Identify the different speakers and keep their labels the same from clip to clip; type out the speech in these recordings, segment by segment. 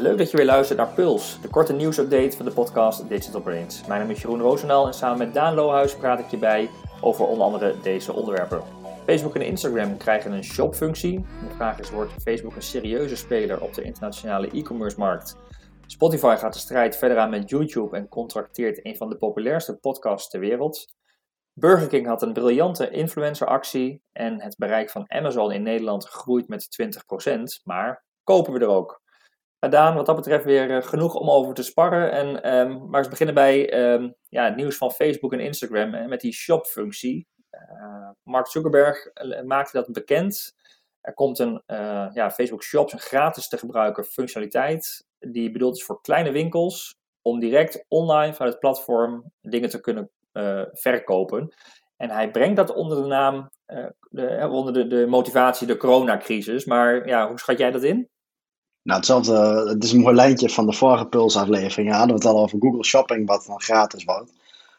Speaker 1: Leuk dat je weer luistert naar Puls, de korte nieuwsupdate van de podcast Digital Brains. Mijn naam is Jeroen Roosendaal en samen met Daan Lohuis praat ik je bij over onder andere deze onderwerpen. Facebook en Instagram krijgen een shopfunctie. De vraag is, wordt Facebook een serieuze speler op de internationale e-commerce markt? Spotify gaat de strijd verder aan met YouTube en contracteert een van de populairste podcasts ter wereld. Burger King had een briljante influenceractie en het bereik van Amazon in Nederland groeit met 20%, maar kopen we er ook? Maar Daan, wat dat betreft weer eh, genoeg om over te sparren. En, um, maar eens beginnen bij um, ja, het nieuws van Facebook en Instagram hè, met die shop-functie. Uh, Mark Zuckerberg eh, maakte dat bekend. Er komt een ja, Facebook Shops, een gratis te gebruiken functionaliteit. Die bedoeld is voor kleine winkels om direct online vanuit het platform dingen te kunnen verkopen. En hij brengt dat onder de naam, de, onder de, de motivatie, de coronacrisis. Maar ja, hoe schat jij dat in?
Speaker 2: Nou, hetzelfde, het is een mooi lijntje van de vorige Puls-aflevering. Hadden we het al over Google Shopping, wat dan gratis wordt.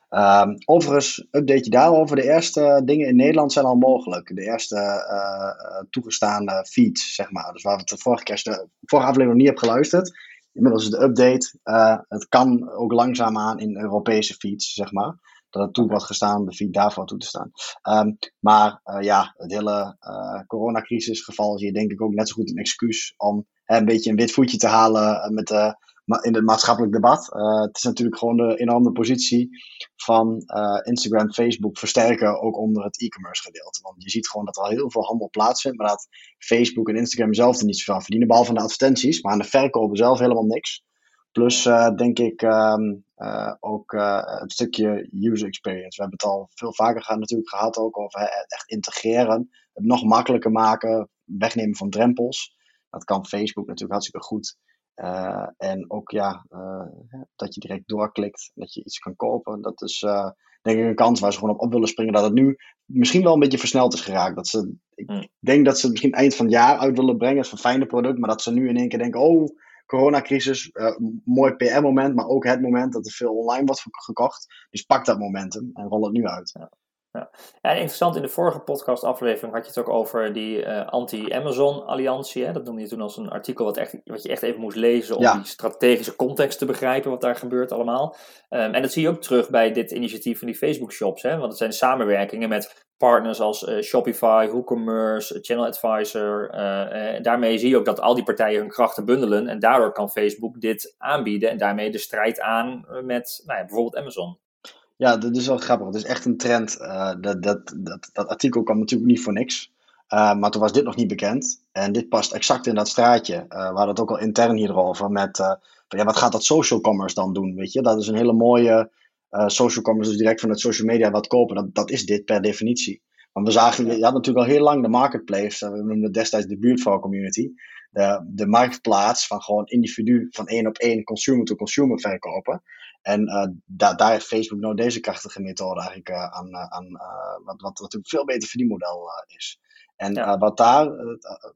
Speaker 2: Um, overigens, update je daarover. De eerste dingen in Nederland zijn al mogelijk. De eerste uh, toegestaande feeds, zeg maar. Dus waar we de vorige, keer, de vorige aflevering nog niet hebben geluisterd. Inmiddels is de update. Uh, het kan ook langzaamaan in Europese feeds, zeg maar. Dat het toe wordt gestaan, de feed daarvoor toe te staan. Um, maar ja, het hele uh, coronacrisisgeval is hier denk ik ook net zo goed een excuus om een beetje een wit voetje te halen met de in het maatschappelijk debat. Uh, het is natuurlijk gewoon de enorme positie van uh, Instagram, Facebook versterken, ook onder het e-commerce gedeelte. Want je ziet gewoon dat er al heel veel handel plaatsvindt, maar dat Facebook en Instagram zelf er niet zoveel verdienen, behalve aan de advertenties, maar aan de verkopen zelf helemaal niks. Plus uh, denk ik um, ook het stukje user experience. We hebben het al veel vaker gehad, natuurlijk gehad ook over echt integreren, het nog makkelijker maken, wegnemen van drempels. Dat kan Facebook natuurlijk hartstikke goed. Uh, en ook ja, uh, dat je direct doorklikt, dat je iets kan kopen. Dat is uh, denk ik een kans waar ze gewoon op op willen springen. Dat het nu misschien wel een beetje versneld is geraakt. Dat ze, ik mm. denk dat ze het misschien eind van het jaar uit willen brengen. Het is een fijne product. Maar dat ze nu in één keer denken, oh, coronacrisis, mooi PR-moment. Maar ook het moment dat er veel online wordt gekocht. Dus pak dat momentum en rol het nu uit.
Speaker 1: Ja. Ja. ja, interessant, in de vorige podcastaflevering had je het ook over die uh, anti-Amazon-alliantie. Dat noemde je toen als een artikel wat, echt, wat je echt even moest lezen om ja. die strategische context te begrijpen wat daar gebeurt allemaal. Um, en dat zie je ook terug bij dit initiatief van die Facebook-shops. Want het zijn samenwerkingen met partners als uh, Shopify, WooCommerce, Channel Advisor. Uh, daarmee zie je ook dat al die partijen hun krachten bundelen. En daardoor kan Facebook dit aanbieden en daarmee de strijd aan met nou ja, bijvoorbeeld Amazon.
Speaker 2: Ja, dat is wel grappig. Het is echt een trend. Uh, dat, dat, dat, dat artikel kwam natuurlijk niet voor niks. Uh, maar toen was dit nog niet bekend. En dit past exact in dat straatje. Uh, we hadden het ook al intern hierover. Met ja, wat gaat dat social commerce dan doen? Weet je? Dat is een hele mooie social commerce. Dus direct vanuit social media wat kopen. Dat, dat is dit per definitie. Want we zagen, je had natuurlijk al heel lang de marketplace. we noemden het destijds de buurtvrouw community. De, de marktplaats van gewoon individu van één op één consumer to consumer verkopen. En uh, da daar heeft Facebook nou deze krachtige methode eigenlijk uh, aan, uh, aan wat, wat natuurlijk veel beter verdienmodel is. En ja. wat daar,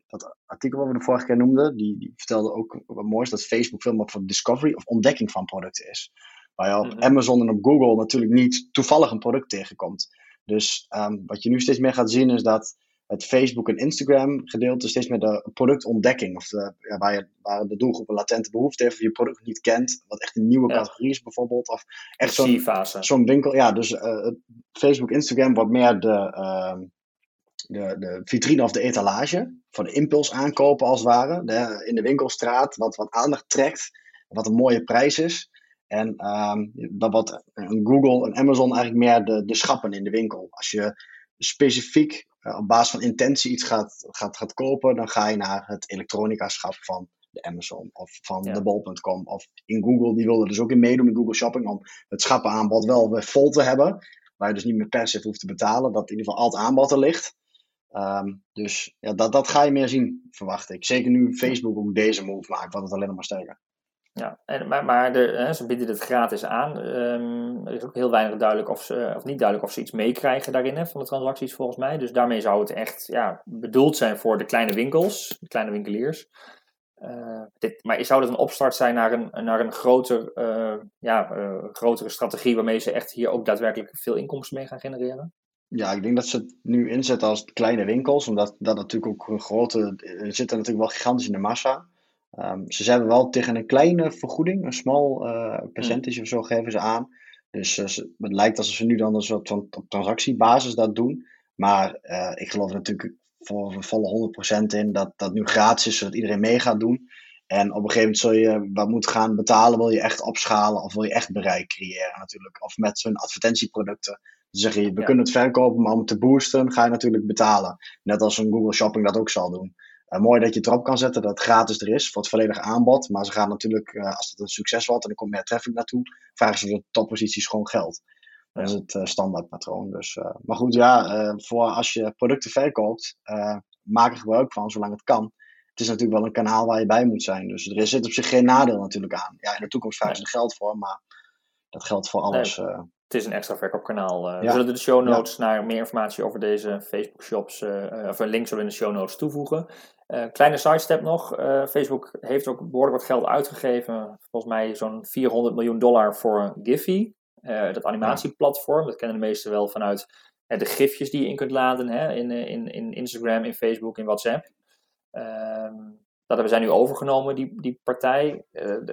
Speaker 2: dat artikel wat we de vorige keer noemden, die, die vertelde ook wat moois dat Facebook veel meer voor discovery of ontdekking van producten is. Waar je op mm -hmm. Amazon en op Google natuurlijk niet toevallig een product tegenkomt. Dus um, wat je nu steeds meer gaat zien is dat het Facebook en Instagram gedeelte steeds meer de productontdekking. Of de, ja, waar, je, waar de doelgroep een latente behoefte heeft, of je product niet kent, wat echt een nieuwe ja. categorie is bijvoorbeeld. Of echt zo'n zo'n winkel. Ja, dus uh, Facebook, Instagram wordt meer de, uh, de, de vitrine of de etalage. Voor de impuls aankopen als het ware. De, in de winkelstraat, wat, wat aandacht trekt. Wat een mooie prijs is. En um, dat wat Google en Amazon eigenlijk meer de, de schappen in de winkel. Als je specifiek uh, op basis van intentie iets gaat, gaat, gaat kopen, dan ga je naar het elektronica-schap van de Amazon of van ja. de bol.com of in Google. Die wilden dus ook in meedoen met Google Shopping om het schappenaanbod wel weer vol te hebben. Waar je dus niet meer per se hoeft te betalen, dat in ieder geval al het aanbod er ligt. Um, dus ja, dat, dat ga je meer zien, verwacht ik. Zeker nu Facebook ook deze move maakt, wat het alleen nog maar sterker.
Speaker 1: Ja, en, maar, maar de, hè, ze bieden het gratis aan. Um, er is ook heel weinig duidelijk of ze, of niet duidelijk of ze iets meekrijgen daarin hè, van de transacties volgens mij. Dus daarmee zou het echt ja, bedoeld zijn voor de kleine winkels, de kleine winkeliers. Uh, dit, maar zou dat een opstart zijn naar een, naar een groter, uh, ja, grotere strategie waarmee ze echt hier ook daadwerkelijk veel inkomsten mee gaan genereren?
Speaker 2: Ja, ik denk dat ze het nu inzetten als kleine winkels, omdat dat natuurlijk ook een grote. Er zitten natuurlijk wel gigantisch in de massa. Ehm, ze hebben wel tegen een kleine vergoeding, een small uh, percentage of zo, geven ze aan. Dus uh, het lijkt alsof ze nu dan een soort van op transactiebasis dat doen. Maar uh, ik geloof natuurlijk voor volle 100% in dat dat nu gratis is, zodat iedereen mee gaat doen. En op een gegeven moment zul je wat moeten gaan betalen. Wil je echt opschalen of wil je echt bereik creëren natuurlijk. Of met zo'n advertentieproducten. Dan zeg je, we kunnen het verkopen, maar om het te boosten ga je natuurlijk betalen. Net als een Google Shopping dat ook zal doen. Uh, mooi dat je het erop kan zetten dat het gratis er is voor het volledige aanbod. Maar ze gaan natuurlijk, uh, als het een succes wordt en er komt meer traffic naartoe, vragen ze voor de topposities gewoon geld. Dat is het uh, standaardpatroon. Dus, maar goed, ja, voor als je producten verkoopt, maak er gebruik van zolang het kan het is natuurlijk wel een kanaal waar je bij moet zijn. Dus er zit op zich geen nadeel natuurlijk aan. Ja, in de toekomst vragen ze er geld voor, maar dat geldt voor alles.
Speaker 1: Nee, het is een extra verkoopkanaal. Uh, We zullen de show notes naar meer informatie over deze Facebook shops, of een link zullen in de show notes toevoegen. Uh, kleine sidestep nog. Facebook heeft ook behoorlijk wat geld uitgegeven. Volgens mij zo'n 400 miljoen dollar voor Giphy. dat animatieplatform. Dat kennen de meesten wel vanuit de gifjes die je in kunt laden hè, in, in, in Instagram, in Facebook, in WhatsApp. Ehm, dat hebben zij nu overgenomen, die, die partij.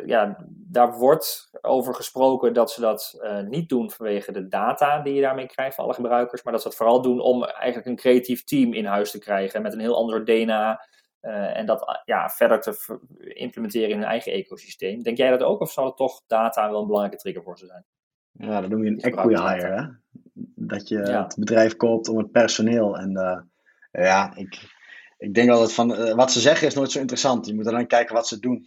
Speaker 1: Ja, daar wordt over gesproken dat ze dat niet doen vanwege de data die je daarmee krijgt van alle gebruikers. Maar dat ze dat vooral doen om eigenlijk een creatief team in huis te krijgen met een heel ander DNA. Uh, en dat ja, verder te implementeren in hun eigen ecosysteem. Denk jij dat ook, of zal het toch data wel een belangrijke trigger voor ze zijn?
Speaker 2: Ja, dat noem je een equity hire, hè? Dat je ja. het bedrijf koopt om het personeel. En ja, ik, ik denk altijd van, uh, wat ze zeggen is nooit zo interessant. Je moet dan kijken wat ze doen.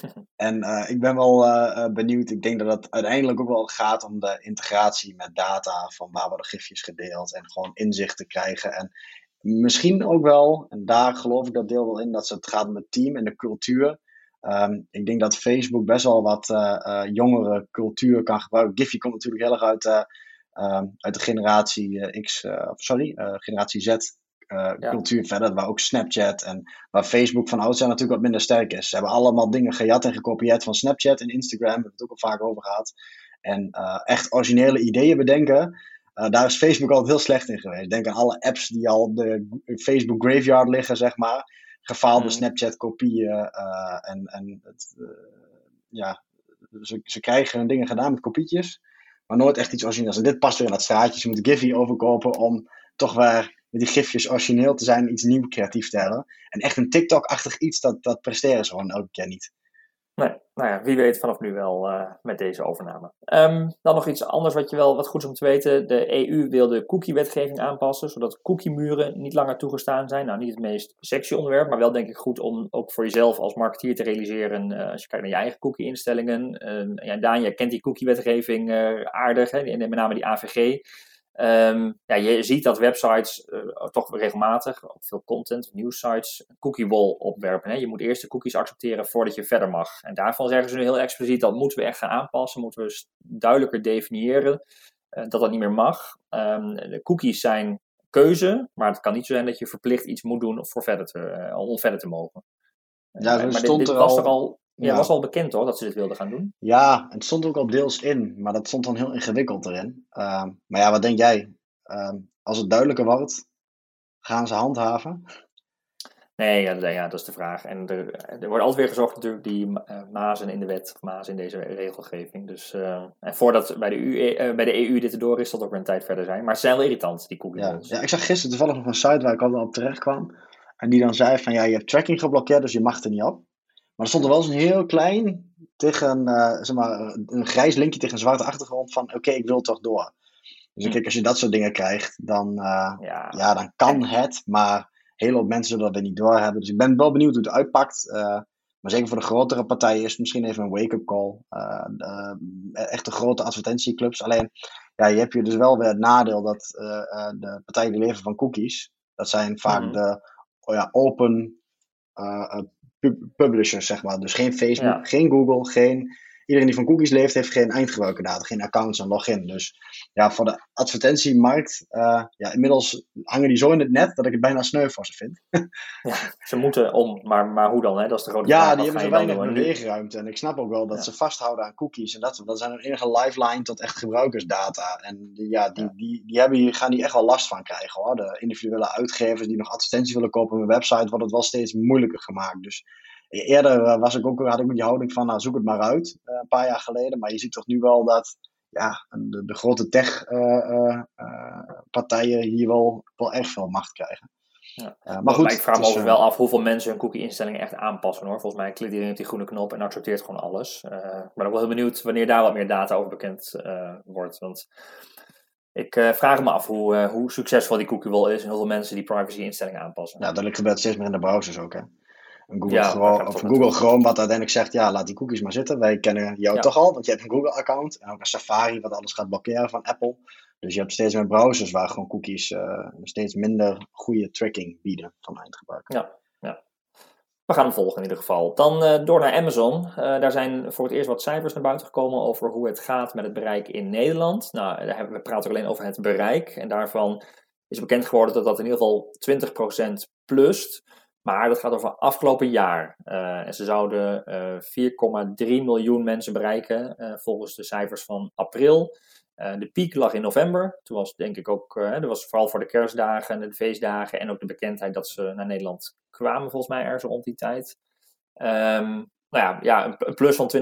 Speaker 2: en ik ben wel benieuwd. Ik denk dat het uiteindelijk ook wel gaat om de integratie met data. Van waar worden gifjes gedeeld. En gewoon inzicht te krijgen. En misschien ook wel, en daar geloof ik dat deel wel in, dat het gaat om het team en de cultuur. Um, ik denk dat Facebook best wel wat jongere cultuur kan gebruiken. Giphy komt natuurlijk heel erg uit, um, uit de generatie X, sorry, generatie Z cultuur verder, waar ook Snapchat en waar Facebook van oudsher natuurlijk wat minder sterk is. Ze hebben allemaal dingen gejat en gekopieerd van Snapchat en Instagram, daar hebben we het ook al vaak over gehad. En echt originele ideeën bedenken, uh, daar is Facebook altijd heel slecht in geweest. Denk aan alle apps die al de Facebook graveyard liggen, zeg maar. Gefaalde mm. Snapchat-kopieën en, en het, ja, ze, ze krijgen hun dingen gedaan met kopietjes, maar nooit echt iets origineels. En dit past weer in dat straatje. Ze moeten Giphy overkopen om toch weer met die gifjes origineel te zijn, iets nieuws creatief te hebben. En echt een TikTok-achtig iets, dat, dat presteren ze gewoon elke keer niet.
Speaker 1: Nee, nou ja, wie weet vanaf nu wel uh, met deze overname. Um, dan nog iets anders wat je wel wat goed is om te weten. De EU wil de cookie-wetgeving aanpassen, zodat cookie-muren niet langer toegestaan zijn. Nou, niet het meest sexy onderwerp, maar wel denk ik goed om ook voor jezelf als marketeer te realiseren. Uh, als je kijkt naar je eigen cookie-instellingen. Uh, ja, Daan, jij kent die cookie-wetgeving aardig, hè, met name die AVG. Um, ja, je ziet dat websites uh, toch regelmatig op veel content, nieuwsites, een cookie wall opwerpen. Hè. Je moet eerst de cookies accepteren voordat je verder mag. En daarvan zeggen ze nu heel expliciet dat moeten we echt gaan aanpassen, moeten we duidelijker definiëren uh, dat dat niet meer mag. Um, de cookies zijn keuze, maar het kan niet zo zijn dat je verplicht iets moet doen voor verder te, uh, om verder te mogen.
Speaker 2: Ja, maar stond dit, dit er was
Speaker 1: er al ja, ja, was al bekend hoor, dat ze dit wilden gaan doen.
Speaker 2: Ja, het stond ook al deels in, maar dat stond dan heel ingewikkeld erin. Uh, maar ja, wat denk jij? Uh, als het duidelijker wordt, gaan ze handhaven?
Speaker 1: Nee, ja, ja, dat is de vraag. En er, er wordt altijd weer gezocht natuurlijk die uh, mazen in de wet, of mazen in deze regelgeving. Dus, uh, en voordat bij de, UE, bij de EU dit erdoor is, zal het ook weer een tijd verder zijn. Maar ze zijn wel irritant, die cookies.
Speaker 2: Ja, ja, ik zag gisteren toevallig nog een site waar ik al op terecht kwam. En die dan zei van, ja, je hebt tracking geblokkeerd, dus je mag er niet op. Maar er stond er wel eens een heel klein tegen, uh, zeg maar, een grijs linkje tegen een zwarte achtergrond van oké, ik wil toch door. Dus hm. kijk, als je dat soort dingen krijgt, dan, uh, ja. ja. dan kan het, maar heel veel mensen zullen dat weer niet doorhebben. Dus ik ben wel benieuwd hoe het uitpakt. Uh, maar zeker voor de grotere partijen is het misschien even een wake-up call. echt de grote advertentieclubs. Alleen, ja, je hebt je dus wel weer het nadeel dat de partijen die leven van cookies, dat zijn vaak mm de oh ja, open publishers, zeg maar. Dus geen Facebook, geen Google, geen... Iedereen die van cookies leeft, heeft geen eindgebruikerdata, geen accounts en login. Dus ja, voor de advertentiemarkt, uh, ja, inmiddels hangen die zo in het net dat ik het bijna sneu voor ze vind.
Speaker 1: ja, ze moeten om, maar, maar hoe dan? Hè? Dat is de grote
Speaker 2: ja, vraag. Ja, die hebben zo weinig beweegruimte. En ik snap ook wel dat ze vasthouden aan cookies. En dat, dat zijn een enige lifeline tot echt gebruikersdata. En die, ja, die, die, die, hebben hier, gaan die echt wel last van krijgen hoor. De individuele uitgevers die nog advertenties willen kopen op een website, wordt het wel steeds moeilijker gemaakt. Dus eerder was ik ook, had ik die houding van, nou zoek het maar uit, een paar jaar geleden. Maar je ziet toch nu wel dat ja, de, de grote tech-partijen hier wel, wel erg veel macht krijgen.
Speaker 1: Ja. Uh, maar goed, ik vraag me wel af hoeveel mensen hun cookie-instellingen echt aanpassen hoor. Volgens mij klikt iedereen op die groene knop en accepteert gewoon alles. Uh, ik ben ook wel heel benieuwd wanneer daar wat meer data over bekend uh, wordt. Want ik vraag me af hoe, hoe succesvol die cookie wel is en hoeveel mensen die privacy-instellingen aanpassen.
Speaker 2: Ja, dat gebeurt steeds meer in de browsers ook hè. Google, Chrome, of Google Chrome, wat uiteindelijk zegt, ja, laat die cookies maar zitten. Wij kennen jou toch al, want je hebt een Google-account. En ook een Safari, wat alles gaat blokkeren van Apple. Dus je hebt steeds meer browsers waar gewoon cookies uh, steeds minder goede tracking bieden van eindgebruiker.
Speaker 1: Ja, ja. We gaan hem volgen in ieder geval. Dan uh, door naar Amazon. Uh, daar zijn voor het eerst wat cijfers naar buiten gekomen over hoe het gaat met het bereik in Nederland. Nou, we praten alleen over het bereik. En daarvan is bekend geworden dat dat in ieder geval 20% plust. Maar dat gaat over afgelopen jaar. Uh, en ze zouden uh, 4,3 miljoen mensen bereiken, uh, volgens de cijfers van april. de piek lag in november. Toen was denk ik ook, dat was vooral voor de kerstdagen en de feestdagen en ook de bekendheid dat ze naar Nederland kwamen, volgens mij ergens rond die tijd. Um, nou ja, ja een, plus van 20%.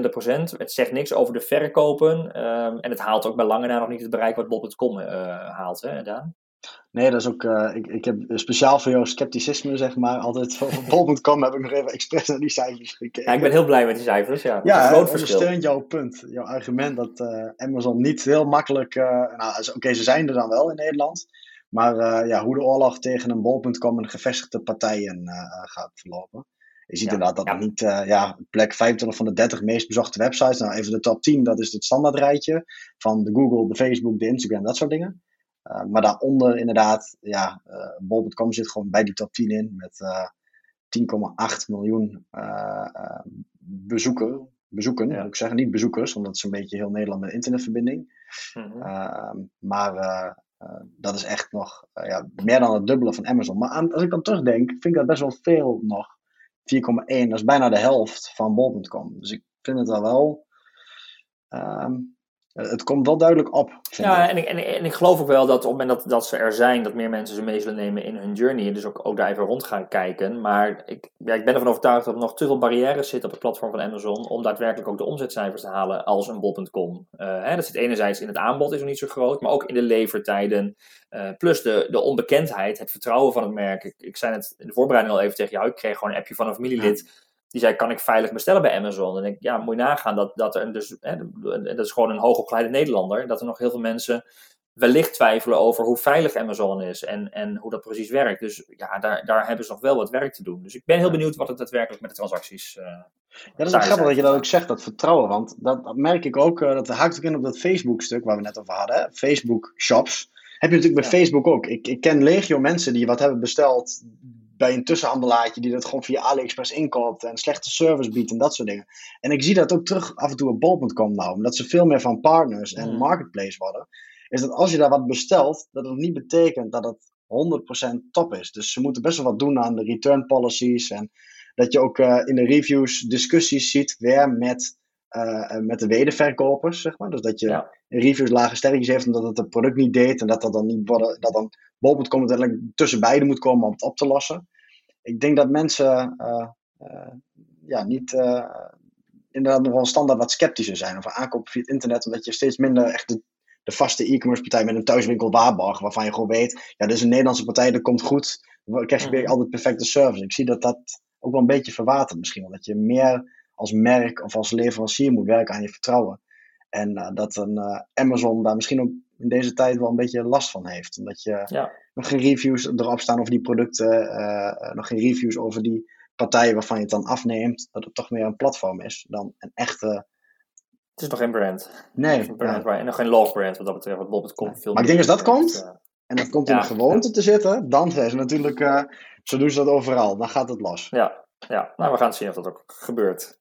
Speaker 1: Het zegt niks over de verkopen. Um, en het haalt ook bij lange na nog niet het bereik wat bol.com haalt, hè, Daan?
Speaker 2: Nee, dat is ook. Uh, ik, ik heb speciaal voor jouw scepticisme, zeg maar, altijd van bol.com heb ik nog even expres naar die cijfers gekeken.
Speaker 1: Ja, ik ben heel blij met die cijfers. Ja,
Speaker 2: ja groot ondersteunt jouw punt, jouw argument dat uh, Amazon niet heel makkelijk. Uh, nou, oké, okay, ze zijn er dan wel in Nederland. Maar ja, hoe de oorlog tegen een bol.com en gevestigde partijen gaat verlopen. Je ziet ja, inderdaad dat ja. niet, ja, plek 25 van de 30 meest bezochte websites. Nou, even de top 10, dat is het standaardrijtje van de Google, de Facebook, de Instagram, dat soort dingen. Uh, maar daaronder inderdaad, ja, uh, bol.com zit gewoon bij die top 10 in met uh, 10,8 miljoen bezoeker, bezoeken. Ja. Moet ik zeggen, niet bezoekers, want dat is een beetje heel Nederland met internetverbinding. Mm -hmm. maar dat is echt nog ja, meer dan het dubbele van Amazon. Maar aan, als ik dan terugdenk, vind ik dat best wel veel nog. 4,1, dat is bijna de helft van bol.com. Dus ik vind het wel wel. Um, eh, het komt wel duidelijk op.
Speaker 1: Ja, en ik, en, en, ik geloof ook wel dat op het moment dat, dat ze er zijn, dat meer mensen ze mee zullen nemen in hun journey. Dus ook, ook daar even rond gaan kijken. Maar ik, ja, ik ben ervan overtuigd dat er nog te veel barrières zitten op het platform van Amazon. om daadwerkelijk ook de omzetcijfers te halen als een bol.com. Uh, dat zit enerzijds in het aanbod, is nog niet zo groot. maar ook in de levertijden. Uh, plus de, de onbekendheid, het vertrouwen van het merk. Ik, ik zei het in de voorbereiding al even tegen jou. Ik kreeg gewoon een appje van een familielid. Die zei, kan ik veilig bestellen bij Amazon? En ik, ja, moet je nagaan dat, dat er dus, hè, dat is gewoon een hoogopgeleide Nederlander, dat er nog heel veel mensen wellicht twijfelen over hoe veilig Amazon is en, en hoe dat precies werkt. Dus ja, daar, daar hebben ze nog wel wat werk te doen. Dus ik ben heel benieuwd wat het daadwerkelijk met de transacties. Uh,
Speaker 2: ja, dat is grappig dat je dat ook zegt, dat vertrouwen. Want dat, merk ik ook, uh, dat haakt ook in op dat Facebook-stuk waar we net over hadden. Facebook-shops. Heb je natuurlijk bij Facebook ook. Ik, ik ken legio mensen die wat hebben besteld bij een tussenhandelaartje die dat gewoon via AliExpress inkoopt en slechte service biedt en dat soort dingen. En ik zie dat ook terug af en toe op bol.com nou, omdat ze veel meer van partners en mm. marketplace worden. Is dat als je daar wat bestelt, dat het niet betekent dat het 100% top is. Dus ze moeten best wel wat doen aan de return policies en dat je ook uh, in de reviews discussies ziet weer met, uh, met de wederverkopers, zeg maar. Dus dat je ja. Reviews lage sterretjes heeft omdat het het product niet deed en dat dat dan niet worden, dat dan bol.com uiteindelijk tussen beiden moet komen om het op te lossen. Ik denk dat mensen uh, uh, ja, niet uh, inderdaad nog wel standaard wat sceptischer zijn over aankopen via het internet, omdat je steeds minder echt de, de vaste e-commerce partij met een thuiswinkel waarborg, waarvan je gewoon weet, ja, dit is een Nederlandse partij, dat komt goed, dan krijg je weer mhm. altijd perfecte service. Ik zie dat dat ook wel een beetje verwatert misschien, dat je meer als merk of als leverancier moet werken aan je vertrouwen. En dat een Amazon daar misschien ook in deze tijd wel een beetje last van heeft. Omdat je ja. nog geen reviews erop staan over die producten, uh, nog geen reviews over die partijen waarvan je het dan afneemt. Dat het toch meer een platform is dan een echte.
Speaker 1: Het is nog geen brand.
Speaker 2: Nee.
Speaker 1: Een brand, En nog geen love brand wat dat betreft. Wat Bob.com
Speaker 2: veel Maar ik denk als dat komt, uh, en dat komt in de gewoonte te zitten, dan ze natuurlijk, uh, zo doen ze dat overal. Dan gaat het los.
Speaker 1: Ja, ja. nou we gaan zien of dat ook gebeurt.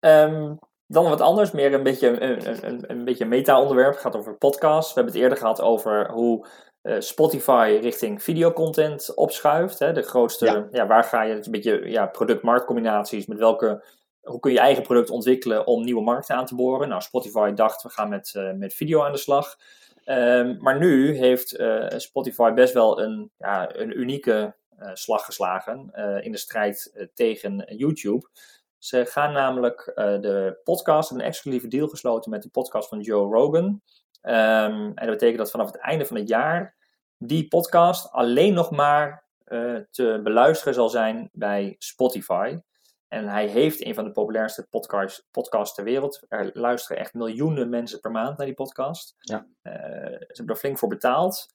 Speaker 1: Um, dan wat anders, meer een beetje een, een, een beetje meta-onderwerp. Het gaat over podcasts. We hebben het eerder gehad over hoe uh, Spotify richting videocontent opschuift. Hè? De grootste, ja. ja waar ga je, een beetje ja, product-marktcombinaties. Met welke, hoe kun je je eigen product ontwikkelen om nieuwe markten aan te boren? Nou, Spotify dacht, we gaan met, uh, met video aan de slag. Um, maar nu heeft uh, Spotify best wel een, ja, een unieke slag geslagen in de strijd tegen YouTube. Ze gaan namelijk de podcast, een exclusieve deal gesloten met de podcast van Joe Rogan. Ehm, en dat betekent dat vanaf het einde van het jaar die podcast alleen nog maar te beluisteren zal zijn bij Spotify. En hij heeft een van de populairste podcasts, podcasts ter wereld. Er luisteren echt miljoenen mensen per maand naar die podcast. Ja. Uh, ze hebben er flink voor betaald.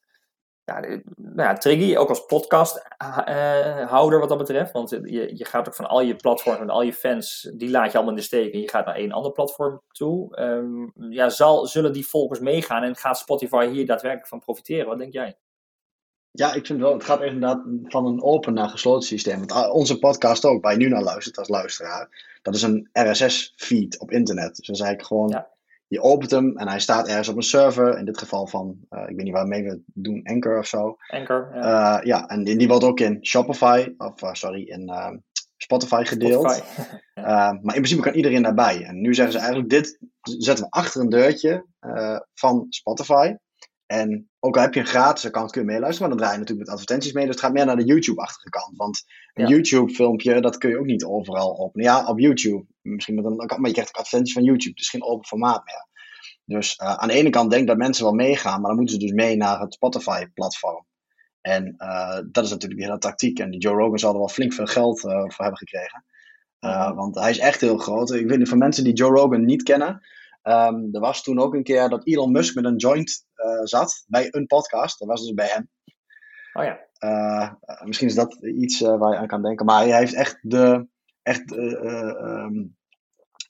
Speaker 1: Ja, nou ja, Triggy, ook als podcasthouder uh, wat dat betreft. Want je, je gaat ook van al je platforms en al je fans, die laat je allemaal in de steek. En je gaat naar één ander platform toe. Um, ja, zal, zullen die volgers meegaan en gaat Spotify hier daadwerkelijk van profiteren? Wat denk jij?
Speaker 2: Ja, ik vind wel, het gaat inderdaad van een open naar gesloten systeem. Want ah, onze podcast ook, waar je nu naar luistert als luisteraar, dat is een RSS-feed op internet. Dus dan is eigenlijk gewoon, je opent hem en hij staat ergens op een server. In dit geval van, uh, ik weet niet waarmee we het doen, Anchor of zo.
Speaker 1: Anchor, ja.
Speaker 2: Uh, ja, en die wordt ook in Shopify, of uh, sorry, in Spotify gedeeld. Spotify. maar in principe kan iedereen daarbij. En nu zeggen ze eigenlijk, dit zetten we achter een deurtje van Spotify. En ook al heb je een gratis account, kun je meeluisteren, maar dan draai je natuurlijk met advertenties mee. Dus het gaat meer naar de YouTube-achtige kant. Want een YouTube-filmpje, dat kun je ook niet overal openen. Ja, op YouTube. Misschien met een maar je krijgt ook advertenties van YouTube. Dus geen open formaat meer. Dus uh, aan de ene kant denk ik dat mensen wel meegaan, maar dan moeten ze dus mee naar het Spotify-platform. En uh, dat is natuurlijk die hele tactiek. En die Joe Rogan zal er wel flink veel geld uh, voor hebben gekregen. Want hij is echt heel groot. Ik weet niet, van mensen die Joe Rogan niet kennen, Um, er was toen ook een keer dat Elon Musk met een joint uh, zat bij een podcast. Dat was dus bij hem.
Speaker 1: Oh ja.
Speaker 2: Uh, misschien is dat iets uh, waar je aan kan denken. Maar hij heeft echt de echt, um,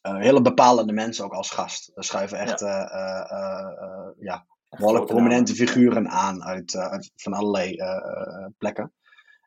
Speaker 2: hele bepalende mensen ook als gast. Er schuiven echt ja. ja behoorlijk prominente figuren aan uit, uit van allerlei plekken.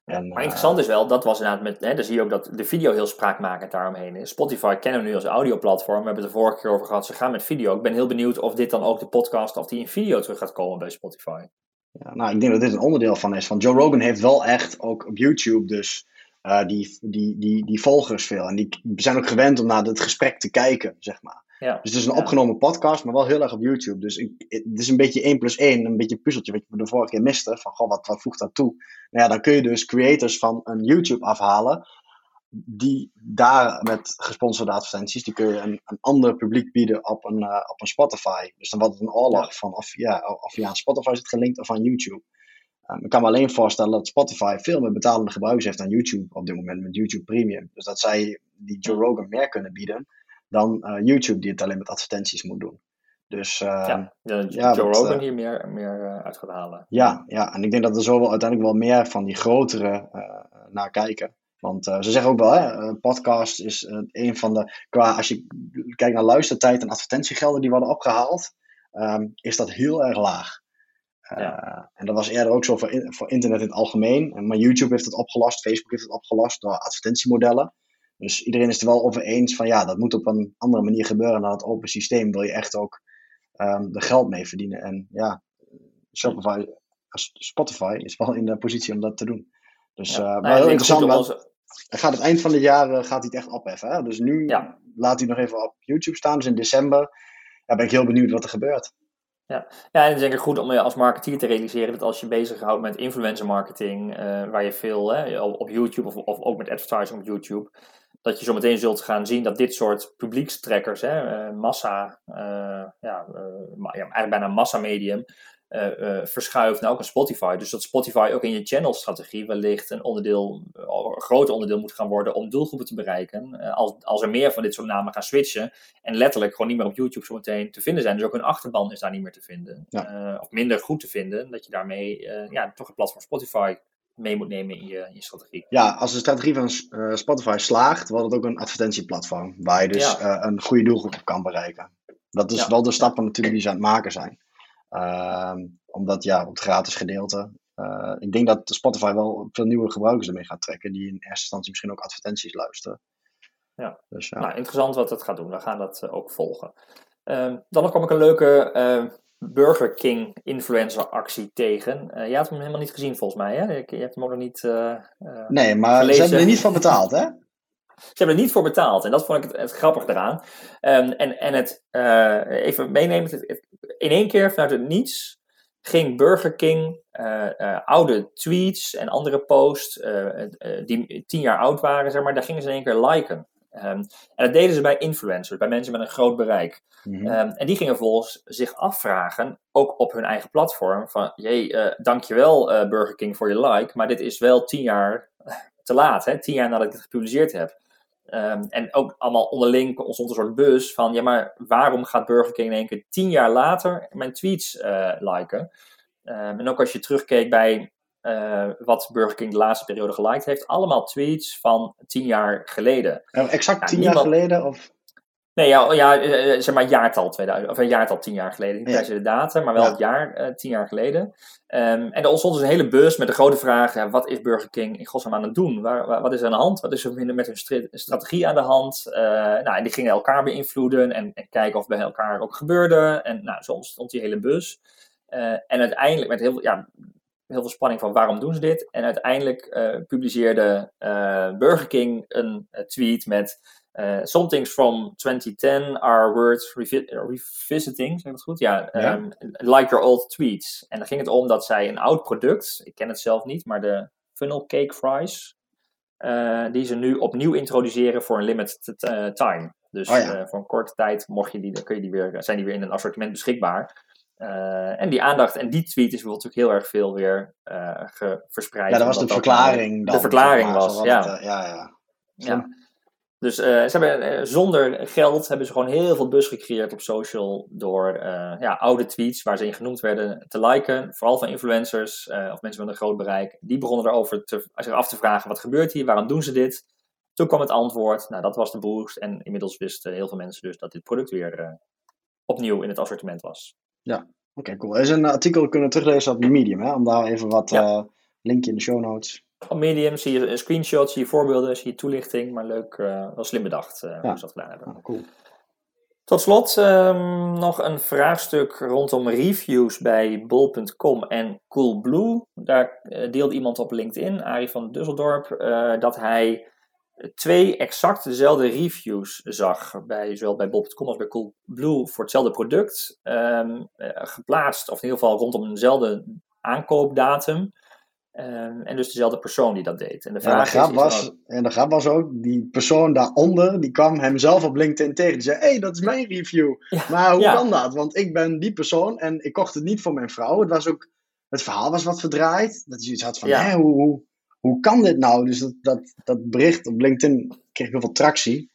Speaker 1: En, maar interessant is wel, dat was inderdaad met, hè, dan zie je ook dat de video heel spraakmakend daaromheen is. Spotify kennen we nu als audioplatform, we hebben het de vorige keer over gehad, ze gaan met video. Ik ben heel benieuwd of dit dan ook de podcast, of die in video terug gaat komen bij Spotify.
Speaker 2: Ja, nou, ik denk dat dit een onderdeel van is. Want Joe Rogan heeft wel echt ook op YouTube dus uh, die, die, die, die volgers veel. En die zijn ook gewend om naar het gesprek te kijken, zeg maar. Ja. Dus het is een opgenomen podcast, maar wel heel erg op YouTube. Dus ik, het is een beetje 1 plus 1, een beetje een puzzeltje wat je de vorige keer miste. Van, goh, wat, wat voegt dat toe? Nou ja, dan kun je dus creators van een YouTube afhalen. Die daar met gesponsorde advertenties, die kun je een, een ander publiek bieden op een, uh, op een Spotify. Dus dan wordt het een oorlog van of, ja, of je aan Spotify zit gelinkt of aan YouTube. Um, ik kan me alleen voorstellen dat Spotify veel meer betalende gebruikers heeft dan YouTube op dit moment met YouTube Premium. Dus dat zij die Joe Rogan meer kunnen bieden dan uh, YouTube die het alleen met advertenties moet doen. Dus, uh,
Speaker 1: ja, ja, Joe Rogan uh, hier meer, meer uit gaat halen.
Speaker 2: Ja, ja, en ik denk dat er zo wel uiteindelijk wel meer van die grotere naar kijken. Want ze zeggen ook wel, hè, podcast is een van de, qua als je kijkt naar luistertijd en advertentiegelden die worden opgehaald, um, is dat heel erg laag. Ja. en dat was eerder ook zo voor, in, voor internet in het algemeen. Maar YouTube heeft het opgelost, Facebook heeft het opgelost door advertentiemodellen. Dus iedereen is er wel over eens van ja, dat moet op een andere manier gebeuren dan het open systeem. Wil je echt ook um, er geld mee verdienen. En ja, Shopify, Spotify is wel in de positie om dat te doen. Dus ja. uh, wel heel interessant. Wel, gaat het eind van het jaar uh, gaat hij het echt opheffen. Hè? Dus nu ja. laat hij nog even op YouTube staan. Dus in december ja, ben ik heel benieuwd wat er gebeurt.
Speaker 1: Ja. ja, en het is denk ik goed om je als marketeer te realiseren dat als je bezighoudt met influencer marketing, uh, waar je veel hè, op YouTube of, of ook met advertising op YouTube, dat je zo meteen zult gaan zien dat dit soort publiekstrekkers, hè, uh, massa, uh, ja, ja, eigenlijk bijna massamedium, verschuift naar ook een Spotify. Dus dat Spotify ook in je channelstrategie wellicht een onderdeel, een groot onderdeel moet gaan worden om doelgroepen te bereiken. als, als er meer van dit soort namen gaan switchen en letterlijk gewoon niet meer op YouTube zo meteen te vinden zijn. Dus ook hun achterban is daar niet meer te vinden. of minder goed te vinden. Dat je daarmee ja, toch het platform Spotify mee moet nemen in je, in je strategie.
Speaker 2: Ja, als de strategie van uh, Spotify slaagt, wordt het ook een advertentieplatform. Waar je dus ja. uh, een goede doelgroep kan bereiken. Dat is ja. wel de stappen natuurlijk die ze aan het maken zijn. Uh, omdat ja, op het gratis gedeelte. Uh, ik denk dat Spotify wel veel nieuwe gebruikers ermee gaat trekken. Die in eerste instantie misschien ook advertenties luisteren.
Speaker 1: Ja, dus, ja. Nou, interessant wat het gaat doen. We gaan dat ook volgen. Ehm, dan nog kom ik een leuke Burger King influencer actie tegen. Uh, jij had hem helemaal niet gezien volgens mij, hè? Je, hebt hem ook nog niet uh,
Speaker 2: Nee, maar gelezen. ze hebben er niet voor betaald, hè?
Speaker 1: Ze hebben er niet voor betaald en dat vond ik het, het grappig eraan. Um, en, en het even meenemen, in één keer vanuit het niets ging Burger King oude tweets en andere posts die tien jaar oud waren, zeg maar, daar gingen ze in één keer liken. Ehm, en dat deden ze bij influencers, bij mensen met een groot bereik. Mhm. Ehm, en die gingen volgens zich afvragen, ook op hun eigen platform, van jee, uh, dankjewel uh, Burger King voor je like, maar dit is wel tien jaar te laat, hè? tien jaar nadat ik het gepubliceerd heb. Ehm, en ook allemaal onderling ontstond een soort bus van, ja, maar waarom gaat Burger King in één keer tien jaar later mijn tweets uh, liken? en ook als je terugkeek bij uh, wat Burger King de laatste periode geliked heeft. Allemaal tweets van tien jaar geleden.
Speaker 2: exact tien jaar geleden? Of?
Speaker 1: Nee, ja, ja, eh, zeg maar jaartal 2000, of een jaartal tien jaar geleden. Niet per se de data, maar wel het jaar uh, tien jaar geleden. Um, en er ontstond dus een hele bus met de grote vraag: wat is Burger King in godsnaam aan het doen? Waar, wat is er aan de hand? Wat is er met hun strategie aan de hand? Uh, nou, en die gingen elkaar beïnvloeden en, en, kijken of bij elkaar ook gebeurde. En nou, zo ontstond die hele bus. en uiteindelijk met heel veel, ja, heel veel spanning van waarom doen ze dit. En uiteindelijk uh, publiceerde uh, Burger King een uh, tweet met Some things from 2010 are worth revisiting, zeg ik dat goed? Ja, um, like your old tweets. En dan ging het om dat zij een oud product, ik ken het zelf niet, maar de funnel cake fries, die ze nu opnieuw introduceren voor een limited time. Dus oh ja. voor een korte tijd mocht je die, kun je die weer, zijn die weer in een assortiment beschikbaar. Uh, en die aandacht en die tweet is bijvoorbeeld heel erg veel weer uh, verspreid.
Speaker 2: Ja, dat was de verklaring.
Speaker 1: Dan, de verklaring was, ja.
Speaker 2: Het, uh, ja, ja.
Speaker 1: ja. Dus ze hebben, zonder geld hebben ze gewoon heel veel bus gecreëerd op social door ja, oude tweets waar ze in genoemd werden te liken. Vooral van influencers of mensen met een groot bereik. Die begonnen erover te, zich af te vragen, wat gebeurt hier, waarom doen ze dit? Toen kwam het antwoord, nou dat was de boost. En inmiddels wisten heel veel mensen dus dat dit product weer opnieuw in het assortiment was.
Speaker 2: Ja, oké, cool. Er is een artikel kunnen teruglezen op Medium, hè? om daar even wat ja. uh, linkje in de show notes.
Speaker 1: Op Medium zie je screenshots, zie je voorbeelden, zie je toelichting, maar leuk, uh, wel slim bedacht uh, hoe ze dat gedaan hebben.
Speaker 2: Ah, cool.
Speaker 1: Tot slot um, nog een vraagstuk rondom reviews bij bol.com en Coolblue. Daar deelde iemand op LinkedIn, Arie van Dusseldorp, dat hij twee exact dezelfde reviews zag, bij, zowel bij Bob.com als bij Coolblue, voor hetzelfde product, um, geplaatst, of in ieder geval rondom eenzelfde aankoopdatum. Um, en dus dezelfde persoon die dat deed. En de vraag
Speaker 2: ja, de was, en de grap was ook, die persoon daaronder, die kwam hemzelf op LinkedIn tegen. Die zei, hé, hey, dat is mijn review. maar hoe kan dat? Want ik ben die persoon en ik kocht het niet voor mijn vrouw. Het was ook, het verhaal was wat verdraaid. Dat je iets had van, hé, hoe, hoe, hoe kan dit nou? Dus dat, dat, dat bericht op LinkedIn kreeg heel veel tractie.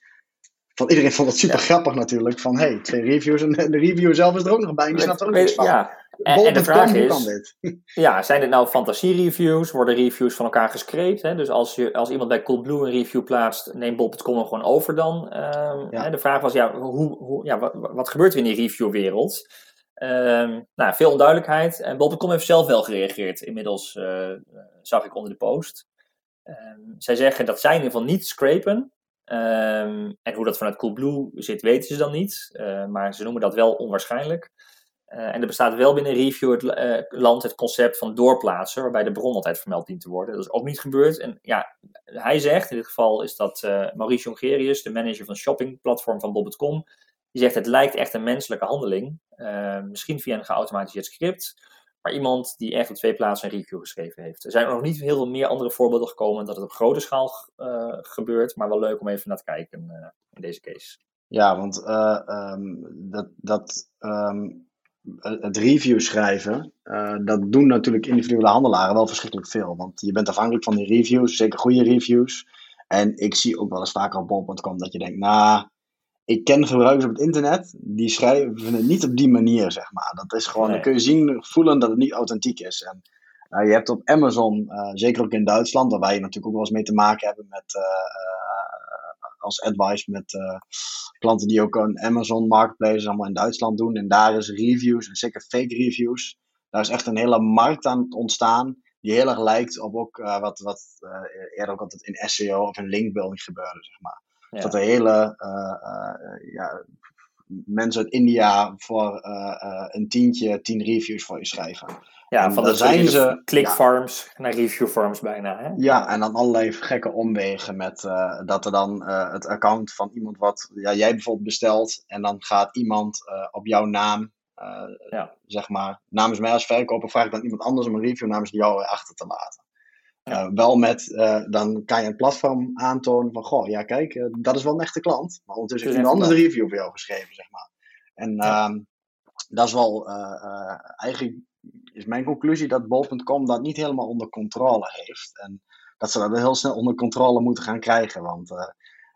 Speaker 2: Van iedereen vond het super grappig natuurlijk. Van hey, twee reviews en de review zelf is er ook nog bij. Die snapt er ook niks van.
Speaker 1: Ja. En, en de vraag is, ja, zijn dit nou fantasie-reviews? Worden reviews van elkaar gescreept? Hè? Dus als, je, als iemand bij Coolblue een review plaatst, neemt bol.com hem gewoon over dan. Um, hè? De vraag was, ja, hoe, hoe, ja wat, wat gebeurt er in die reviewwereld? Um, nou, veel onduidelijkheid. En Bol.com heeft zelf wel gereageerd. Inmiddels uh, zag ik onder de post. Um, zij zeggen dat zij in ieder geval niet scrapen. Um, en hoe dat vanuit Coolblue zit, weten ze dan niet. Uh, maar ze noemen dat wel onwaarschijnlijk. Uh, en er bestaat wel binnen review het land het concept van doorplaatsen, waarbij de bron altijd vermeld dient te worden. Dat is ook niet gebeurd. En ja, hij zegt, in dit geval is dat Maurice Jongerius, de manager van shoppingplatform van Bob.com, die zegt het lijkt echt een menselijke handeling. Uh, misschien via een geautomatiseerd script. Maar iemand die echt op twee plaatsen een review geschreven heeft. Er zijn nog niet heel veel meer andere voorbeelden gekomen dat het op grote schaal uh, gebeurt. Maar wel leuk om even naar te kijken uh, in deze case.
Speaker 2: Ja, want um, dat, dat um, het review schrijven, dat doen natuurlijk individuele handelaren wel verschrikkelijk veel. Want je bent afhankelijk van die reviews, zeker goede reviews. En ik zie ook wel eens vaker op bol.com dat je denkt, nou, ik ken gebruikers op het internet, die schrijven het niet op die manier, zeg maar. Dat is gewoon, dan kun je zien, voelen dat het niet authentiek is. En uh, je hebt op Amazon, uh, zeker ook in Duitsland, waar wij natuurlijk ook wel eens mee te maken hebben met, uh, als advice met klanten die ook een Amazon Marketplace allemaal in Duitsland doen. En daar is reviews, en zeker fake reviews, daar is echt een hele markt aan het ontstaan, die heel erg lijkt op ook wat, wat eerder ook altijd in SEO of in linkbuilding gebeurde, zeg maar. Ja. Dat de hele uh, ja, mensen uit India voor uh, een tientje tien reviews voor je schrijven.
Speaker 1: Ja, en van de zijn ze clickfarms ja, naar reviewfarms bijna. Hè?
Speaker 2: Ja, en dan allerlei gekke omwegen met uh, dat er dan uh, het account van iemand wat ja, jij bijvoorbeeld bestelt en dan gaat iemand uh, op jouw naam ja. zeg maar, namens mij als verkoper vraag ik dan iemand anders om een review namens jou achter te laten. Ja. wel met, dan kan je een platform aantonen van, goh, ja kijk, dat is wel een echte klant. Maar ondertussen heeft iemand anders een review voor jou geschreven, zeg maar. En ehm, dat is wel, eigenlijk is mijn conclusie dat bol.com dat niet helemaal onder controle heeft. En dat ze dat heel snel onder controle moeten gaan krijgen. Want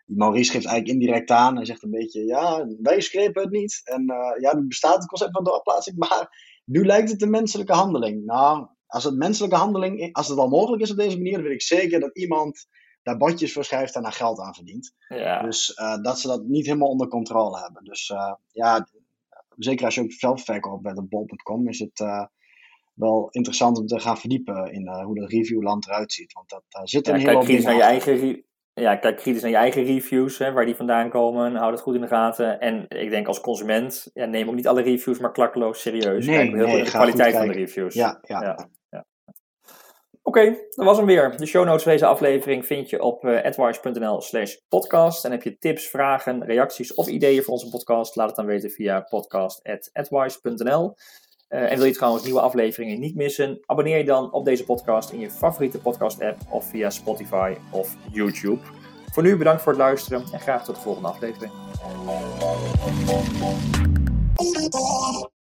Speaker 2: Maurice geeft eigenlijk indirect aan. Hij zegt een beetje, ja, wij schreven het niet. En ja, nu bestaat het concept van doorplaatsing, maar nu lijkt het een menselijke handeling. Nou, als het menselijke handeling, als het al mogelijk is op deze manier, dan weet ik zeker dat iemand daar bordjes voor schrijft en daar geld aan verdient. Ja. Dus uh, dat ze dat niet helemaal onder controle hebben. Dus ja, zeker als je ook zelf verkoopt bij de bol.com, is het wel interessant om te gaan verdiepen in hoe dat reviewland eruit ziet. Want dat, daar zit een ja,
Speaker 1: heel naar je eigen ja, kijk kritisch naar je eigen reviews, hè, waar die vandaan komen. Hou dat goed in de gaten. En ik denk als consument, ja, neem ook niet alle reviews maar klakkeloos serieus. Nee, kijk heel nee, de kwaliteit van de reviews.
Speaker 2: Ja, ja.
Speaker 1: ja. Oké, dat was hem weer. De show notes van deze aflevering vind je op uh, advice.nl slash podcast. En heb je tips, vragen, reacties of ideeën voor onze podcast? Laat het dan weten via podcast.advice.nl. Uh, en wil je trouwens nieuwe afleveringen niet missen? Abonneer je dan op deze podcast in je favoriete podcast-app of via Spotify of YouTube. Voor nu bedankt voor het luisteren en graag tot de volgende aflevering.